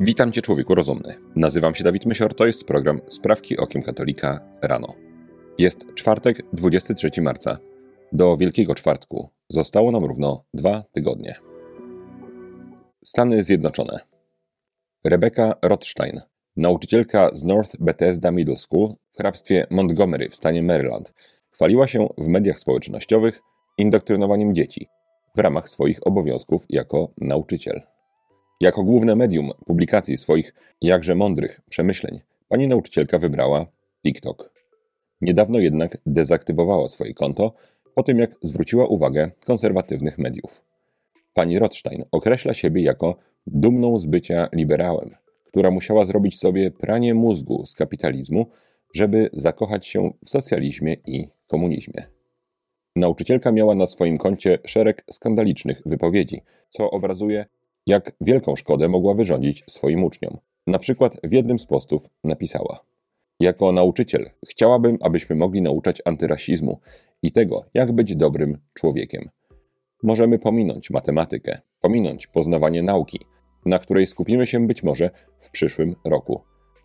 Witam Cię, człowieku rozumny. Nazywam się Dawid Mysior, to jest program Sprawki Okiem Katolika rano. Jest czwartek, 23 marca. Do Wielkiego Czwartku zostało nam równo dwa tygodnie. Stany Zjednoczone. Rebecca Rothstein, nauczycielka z North Bethesda Middle School w hrabstwie Montgomery w stanie Maryland, chwaliła się w mediach społecznościowych indoktrynowaniem dzieci w ramach swoich obowiązków jako nauczyciel. Jako główne medium publikacji swoich jakże mądrych przemyśleń pani nauczycielka wybrała TikTok. Niedawno jednak dezaktywowała swoje konto po tym, jak zwróciła uwagę konserwatywnych mediów. Pani Rothstein określa siebie jako dumną z bycia liberałem, która musiała zrobić sobie pranie mózgu z kapitalizmu, żeby zakochać się w socjalizmie i komunizmie. Nauczycielka miała na swoim koncie szereg skandalicznych wypowiedzi, co obrazuje, jak wielką szkodę mogła wyrządzić swoim uczniom. Na przykład w jednym z postów napisała: Jako nauczyciel chciałabym, abyśmy mogli nauczać antyrasizmu i tego, jak być dobrym człowiekiem. Możemy pominąć matematykę, pominąć poznawanie nauki, na której skupimy się być może w przyszłym roku.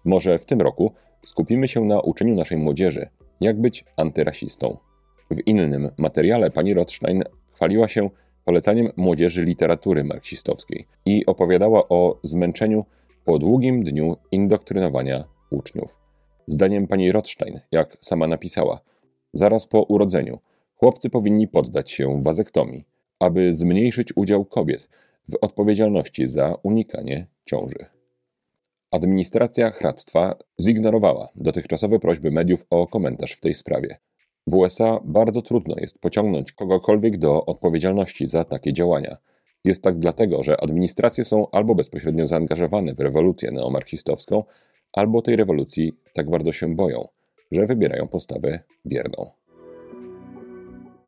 Może w tym roku skupimy się na uczeniu naszej młodzieży, jak być antyrasistą. W innym materiale pani Rothstein chwaliła się polecaniem młodzieży literatury marksistowskiej i opowiadała o zmęczeniu po długim dniu indoktrynowania uczniów. Zdaniem pani Rothstein, jak sama napisała, zaraz po urodzeniu chłopcy powinni poddać się wazektomii, aby zmniejszyć udział kobiet w odpowiedzialności za unikanie ciąży. Administracja hrabstwa zignorowała dotychczasowe prośby mediów o komentarz w tej sprawie. W USA bardzo trudno jest pociągnąć kogokolwiek do odpowiedzialności za takie działania. Jest tak dlatego, że administracje są albo bezpośrednio zaangażowane w rewolucję neomarksistowską, albo tej rewolucji tak bardzo się boją, że wybierają postawę bierną.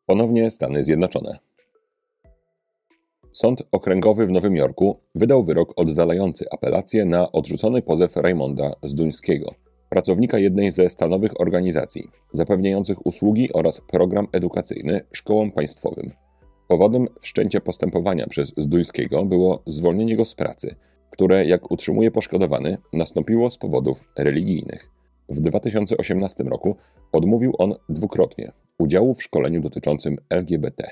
Ponownie Stany Zjednoczone. Sąd Okręgowy w Nowym Jorku wydał wyrok oddalający apelację na odrzucony pozew Raymonda Zduńskiego, pracownika jednej ze stanowych organizacji, zapewniających usługi oraz program edukacyjny szkołom państwowym. Powodem wszczęcia postępowania przez Zduńskiego było zwolnienie go z pracy, które, jak utrzymuje poszkodowany, nastąpiło z powodów religijnych. W 2018 roku odmówił on dwukrotnie udziału w szkoleniu dotyczącym LGBT.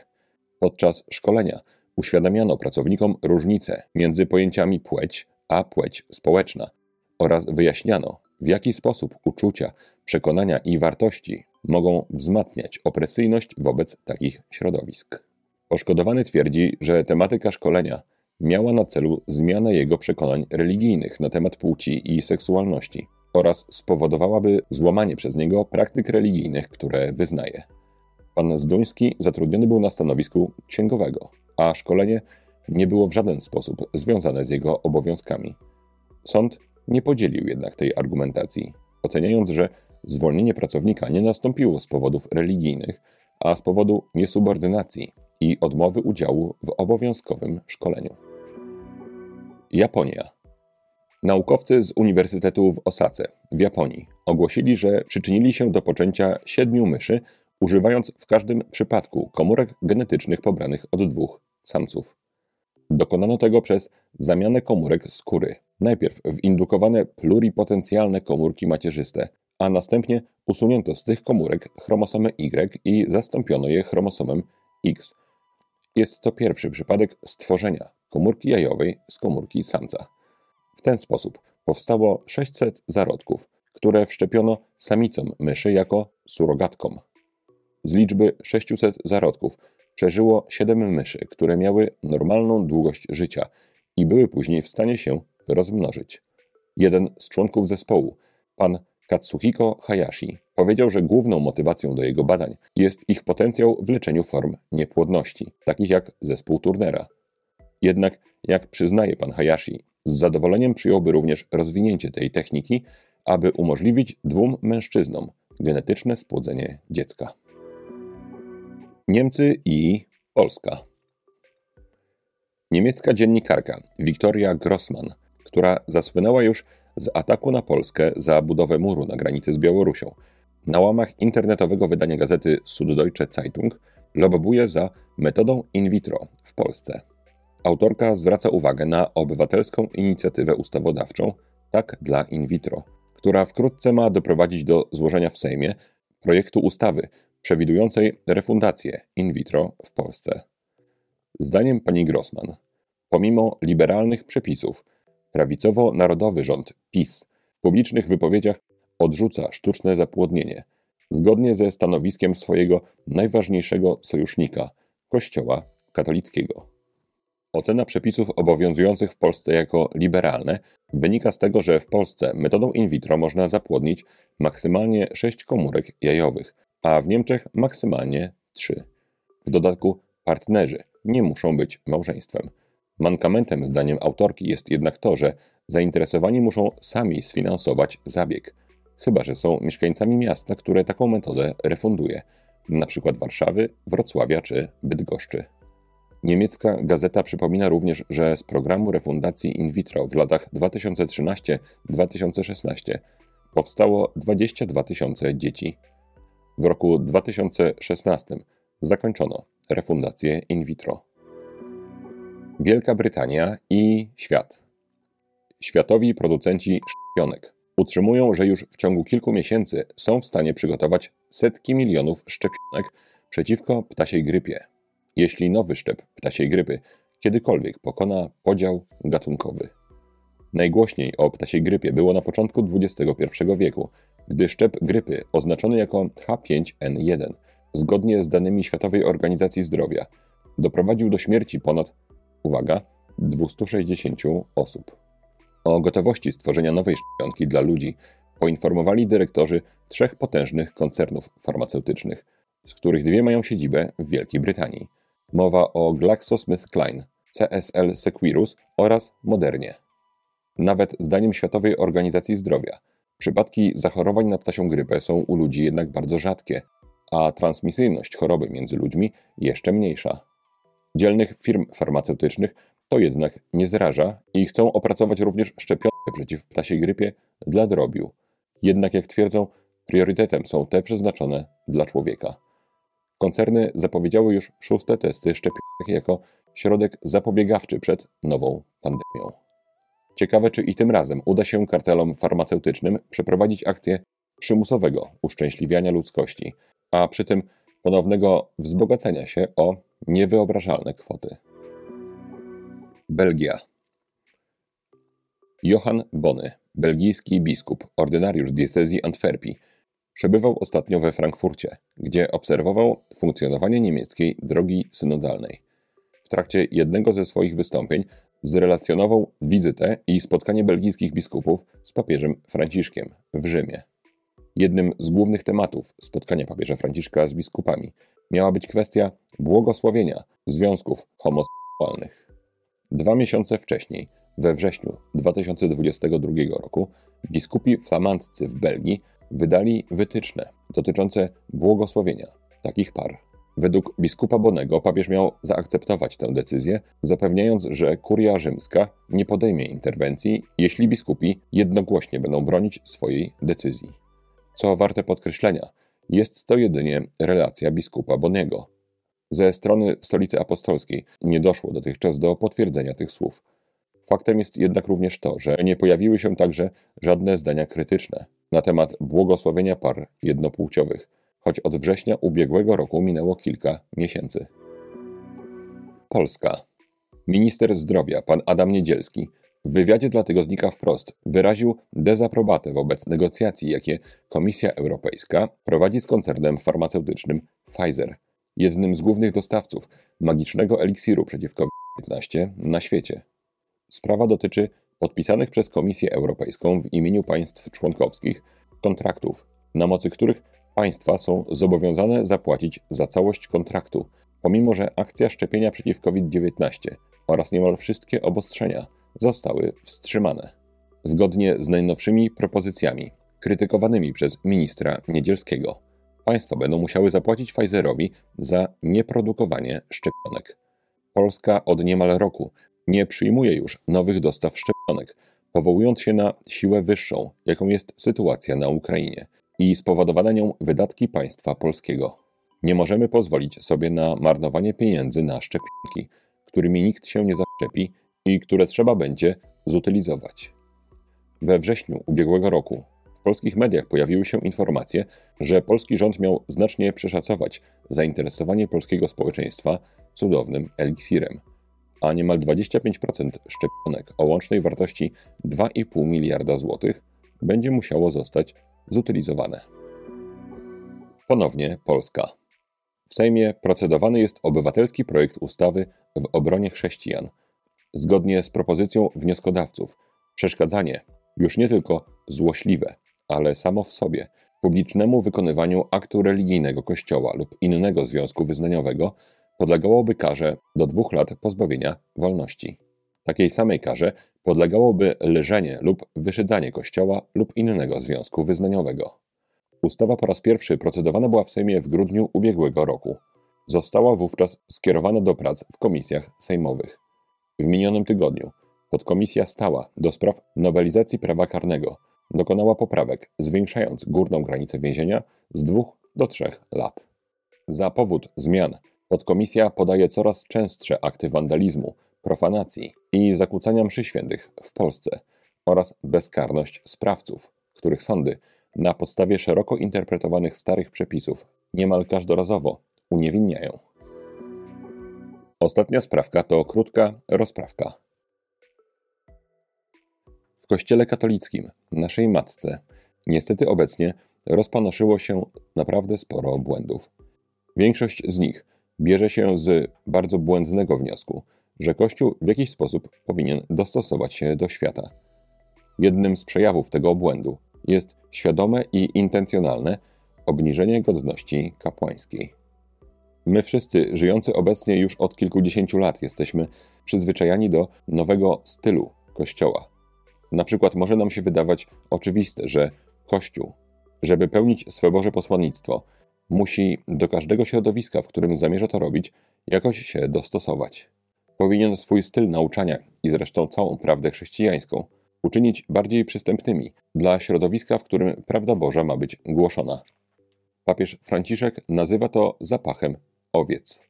Podczas szkolenia uświadamiano pracownikom różnicę między pojęciami płeć a płeć społeczna oraz wyjaśniano, w jaki sposób uczucia, przekonania i wartości mogą wzmacniać opresyjność wobec takich środowisk. Poszkodowany twierdzi, że tematyka szkolenia miała na celu zmianę jego przekonań religijnych na temat płci i seksualności oraz spowodowałaby złamanie przez niego praktyk religijnych, które wyznaje. Pan Zduński zatrudniony był na stanowisku księgowego, a szkolenie nie było w żaden sposób związane z jego obowiązkami. Sąd nie podzielił jednak tej argumentacji, oceniając, że zwolnienie pracownika nie nastąpiło z powodów religijnych, a z powodu niesubordynacji i odmowy udziału w obowiązkowym szkoleniu. Japonia. Naukowcy z Uniwersytetu w Osace w Japonii ogłosili, że przyczynili się do poczęcia siedmiu myszy, używając w każdym przypadku komórek genetycznych pobranych od dwóch samców. Dokonano tego przez zamianę komórek skóry, najpierw w indukowane pluripotencjalne komórki macierzyste, a następnie usunięto z tych komórek chromosomę Y i zastąpiono je chromosomem X. Jest to pierwszy przypadek stworzenia komórki jajowej z komórki samca. W ten sposób powstało 600 zarodków, które wszczepiono samicom myszy jako surogatkom. Z liczby 600 zarodków przeżyło 7 myszy, które miały normalną długość życia i były później w stanie się rozmnożyć. Jeden z członków zespołu, pan Katsuhiko Hayashi, powiedział, że główną motywacją do jego badań jest ich potencjał w leczeniu form niepłodności, takich jak zespół Turnera. Jednak, jak przyznaje pan Hayashi, z zadowoleniem przyjąłby również rozwinięcie tej techniki, aby umożliwić dwóm mężczyznom genetyczne spłodzenie dziecka. Niemcy i Polska. Niemiecka dziennikarka Viktoria Grossman, która zasłynęła już z ataku na Polskę za budowę muru na granicy z Białorusią, na łamach internetowego wydania gazety Süddeutsche Zeitung lobobuje za metodą in vitro w Polsce. Autorka zwraca uwagę na obywatelską inicjatywę ustawodawczą Tak dla in vitro, która wkrótce ma doprowadzić do złożenia w Sejmie projektu ustawy przewidującej refundację in vitro w Polsce. Zdaniem pani Grossman, pomimo liberalnych przepisów, prawicowo-narodowy rząd PiS w publicznych wypowiedziach odrzuca sztuczne zapłodnienie, zgodnie ze stanowiskiem swojego najważniejszego sojusznika Kościoła katolickiego. Ocena przepisów obowiązujących w Polsce jako liberalne wynika z tego, że w Polsce metodą in vitro można zapłodnić maksymalnie 6 komórek jajowych, a w Niemczech maksymalnie 3. W dodatku partnerzy nie muszą być małżeństwem. Mankamentem, zdaniem autorki, jest jednak to, że zainteresowani muszą sami sfinansować zabieg, chyba że są mieszkańcami miasta, które taką metodę refunduje, np. Warszawy, Wrocławia czy Bydgoszczy. Niemiecka gazeta przypomina również, że z programu refundacji in vitro w latach 2013-2016 powstało 22 tysiące dzieci. W roku 2016 zakończono refundację in vitro. Wielka Brytania i świat. Światowi producenci szczepionek utrzymują, że już w ciągu kilku miesięcy są w stanie przygotować setki milionów szczepionek przeciwko ptasiej grypie jeśli nowy szczep ptasiej grypy kiedykolwiek pokona podział gatunkowy. Najgłośniej o ptasiej grypie było na początku XXI wieku, gdy szczep grypy oznaczony jako H5N1, zgodnie z danymi Światowej Organizacji Zdrowia, doprowadził do śmierci ponad, uwaga, 260 osób. O gotowości stworzenia nowej szczepionki dla ludzi poinformowali dyrektorzy trzech potężnych koncernów farmaceutycznych, z których dwie mają siedzibę w Wielkiej Brytanii – Mowa o GlaxoSmithKline, CSL Seqirus oraz Modernie. Nawet zdaniem Światowej Organizacji Zdrowia, przypadki zachorowań na ptasią grypę są u ludzi jednak bardzo rzadkie, a transmisyjność choroby między ludźmi jeszcze mniejsza. Dzielnych firm farmaceutycznych to jednak nie zraża i chcą opracować również szczepionkę przeciw ptasiej grypie dla drobiu. Jednak jak twierdzą, priorytetem są te przeznaczone dla człowieka. Koncerny zapowiedziały już szóste testy szczepionek jako środek zapobiegawczy przed nową pandemią. Ciekawe, czy i tym razem uda się kartelom farmaceutycznym przeprowadzić akcję przymusowego uszczęśliwiania ludzkości, a przy tym ponownego wzbogacenia się o niewyobrażalne kwoty. Belgia. Johann Bony, belgijski biskup, ordynariusz diecezji Antwerpii, Przebywał ostatnio we Frankfurcie, gdzie obserwował funkcjonowanie niemieckiej drogi synodalnej. W trakcie jednego ze swoich wystąpień zrelacjonował wizytę i spotkanie belgijskich biskupów z papieżem Franciszkiem w Rzymie. Jednym z głównych tematów spotkania papieża Franciszka z biskupami miała być kwestia błogosławienia związków homoseksualnych. Dwa miesiące wcześniej, we wrześniu 2022 roku, biskupi flamandzcy w Belgii wydali wytyczne dotyczące błogosławienia takich par. Według biskupa Bonego papież miał zaakceptować tę decyzję, zapewniając, że kuria rzymska nie podejmie interwencji, jeśli biskupi jednogłośnie będą bronić swojej decyzji. Co warte podkreślenia, jest to jedynie relacja biskupa Bonego. Ze strony stolicy apostolskiej nie doszło dotychczas do potwierdzenia tych słów. Faktem jest jednak również to, że nie pojawiły się także żadne zdania krytyczne na temat błogosławienia par jednopłciowych, choć od września ubiegłego roku minęło kilka miesięcy. Polska. Minister zdrowia pan Adam Niedzielski w wywiadzie dla tygodnika wprost wyraził dezaprobatę wobec negocjacji, jakie Komisja Europejska prowadzi z koncernem farmaceutycznym Pfizer, jednym z głównych dostawców magicznego eliksiru przeciwko COVID-19 na świecie. Sprawa dotyczy podpisanych przez Komisję Europejską w imieniu państw członkowskich kontraktów, na mocy których państwa są zobowiązane zapłacić za całość kontraktu, pomimo że akcja szczepienia przeciw COVID-19 oraz niemal wszystkie obostrzenia zostały wstrzymane. Zgodnie z najnowszymi propozycjami, krytykowanymi przez ministra Niedzielskiego, państwa będą musiały zapłacić Pfizerowi za nieprodukowanie szczepionek. Polska od niemal roku nie przyjmuje już nowych dostaw szczepionek, powołując się na siłę wyższą, jaką jest sytuacja na Ukrainie i spowodowane nią wydatki państwa polskiego. Nie możemy pozwolić sobie na marnowanie pieniędzy na szczepionki, którymi nikt się nie zaszczepi i które trzeba będzie zutylizować. We wrześniu ubiegłego roku w polskich mediach pojawiły się informacje, że polski rząd miał znacznie przeszacować zainteresowanie polskiego społeczeństwa cudownym eliksirem, a niemal 25% szczepionek o łącznej wartości 2,5 miliarda złotych będzie musiało zostać zutylizowane. Ponownie Polska. W Sejmie procedowany jest obywatelski projekt ustawy w obronie chrześcijan. Zgodnie z propozycją wnioskodawców, przeszkadzanie już nie tylko złośliwe, ale samo w sobie publicznemu wykonywaniu aktu religijnego Kościoła lub innego związku wyznaniowego podlegałoby karze do dwóch lat pozbawienia wolności. Takiej samej karze podlegałoby leżenie lub wyszydzanie Kościoła lub innego związku wyznaniowego. Ustawa po raz pierwszy procedowana była w Sejmie w grudniu ubiegłego roku. Została wówczas skierowana do prac w komisjach sejmowych. W minionym tygodniu podkomisja stała do spraw nowelizacji prawa karnego dokonała poprawek, zwiększając górną granicę więzienia z dwóch do trzech lat. Za powód zmian podkomisja podaje coraz częstsze akty wandalizmu, profanacji i zakłócania mszy świętych w Polsce oraz bezkarność sprawców, których sądy na podstawie szeroko interpretowanych starych przepisów niemal każdorazowo uniewinniają. Ostatnia sprawka to krótka rozprawka. W Kościele katolickim, naszej matce, niestety obecnie rozpanoszyło się naprawdę sporo błędów. Większość z nich bierze się z bardzo błędnego wniosku, że Kościół w jakiś sposób powinien dostosować się do świata. Jednym z przejawów tego obłędu jest świadome i intencjonalne obniżenie godności kapłańskiej. My wszyscy, żyjący obecnie już od kilkudziesięciu lat, jesteśmy przyzwyczajani do nowego stylu Kościoła. Na przykład może nam się wydawać oczywiste, że Kościół, żeby pełnić swe Boże posłannictwo, musi do każdego środowiska, w którym zamierza to robić, jakoś się dostosować. Powinien swój styl nauczania i zresztą całą prawdę chrześcijańską uczynić bardziej przystępnymi dla środowiska, w którym prawda Boża ma być głoszona. Papież Franciszek nazywa to zapachem owiec.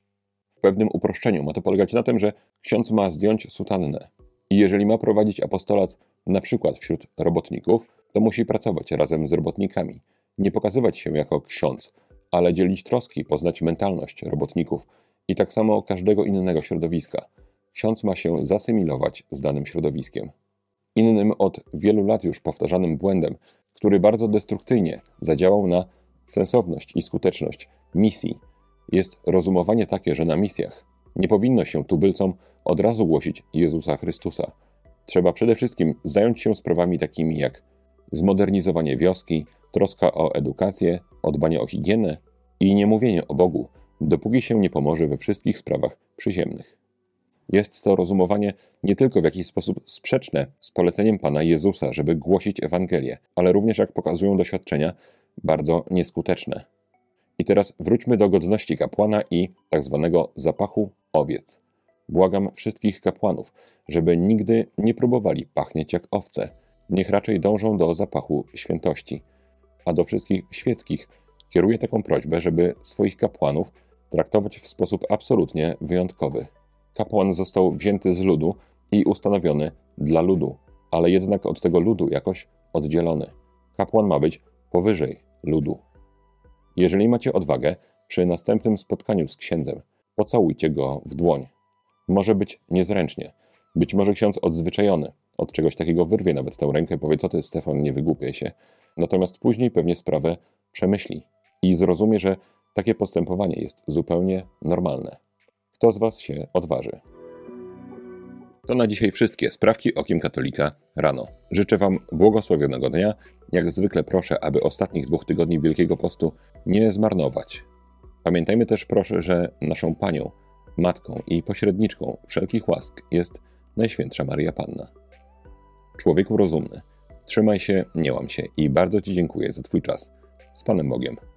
W pewnym uproszczeniu ma to polegać na tym, że ksiądz ma zdjąć sutannę i jeżeli ma prowadzić apostolat na przykład wśród robotników, to musi pracować razem z robotnikami, nie pokazywać się jako ksiądz, ale dzielić troski, poznać mentalność robotników i tak samo każdego innego środowiska. Ksiądz ma się zasymilować z danym środowiskiem. Innym od wielu lat już powtarzanym błędem, który bardzo destrukcyjnie zadziałał na sensowność i skuteczność misji, jest rozumowanie takie, że na misjach nie powinno się tubylcom od razu głosić Jezusa Chrystusa. Trzeba przede wszystkim zająć się sprawami takimi jak zmodernizowanie wioski, troska o edukację, o dbanie o higienę i niemówienie o Bogu, dopóki się nie pomoże we wszystkich sprawach przyziemnych. Jest to rozumowanie nie tylko w jakiś sposób sprzeczne z poleceniem Pana Jezusa, żeby głosić Ewangelię, ale również, jak pokazują doświadczenia, bardzo nieskuteczne. I teraz wróćmy do godności kapłana i tak zwanego zapachu owiec. Błagam wszystkich kapłanów, żeby nigdy nie próbowali pachnieć jak owce. Niech raczej dążą do zapachu świętości. A do wszystkich świeckich kieruję taką prośbę, żeby swoich kapłanów traktować w sposób absolutnie wyjątkowy. Kapłan został wzięty z ludu i ustanowiony dla ludu, ale jednak od tego ludu jakoś oddzielony. Kapłan ma być powyżej ludu. Jeżeli macie odwagę, przy następnym spotkaniu z księdzem, pocałujcie go w dłoń. Może być niezręcznie. Być może ksiądz odzwyczajony od czegoś takiego wyrwie nawet tę rękę, powie, co ty, Stefan, nie wygłupiaj się. Natomiast później pewnie sprawę przemyśli i zrozumie, że takie postępowanie jest zupełnie normalne. Kto z Was się odważy? To na dzisiaj wszystkie sprawki okiem katolika rano. Życzę Wam błogosławionego dnia. Jak zwykle proszę, aby ostatnich dwóch tygodni Wielkiego Postu nie zmarnować. Pamiętajmy też proszę, że naszą Panią, Matką i pośredniczką wszelkich łask jest Najświętsza Maria Panna. Człowieku rozumny, trzymaj się, nie łam się i bardzo Ci dziękuję za Twój czas. Z Panem Bogiem.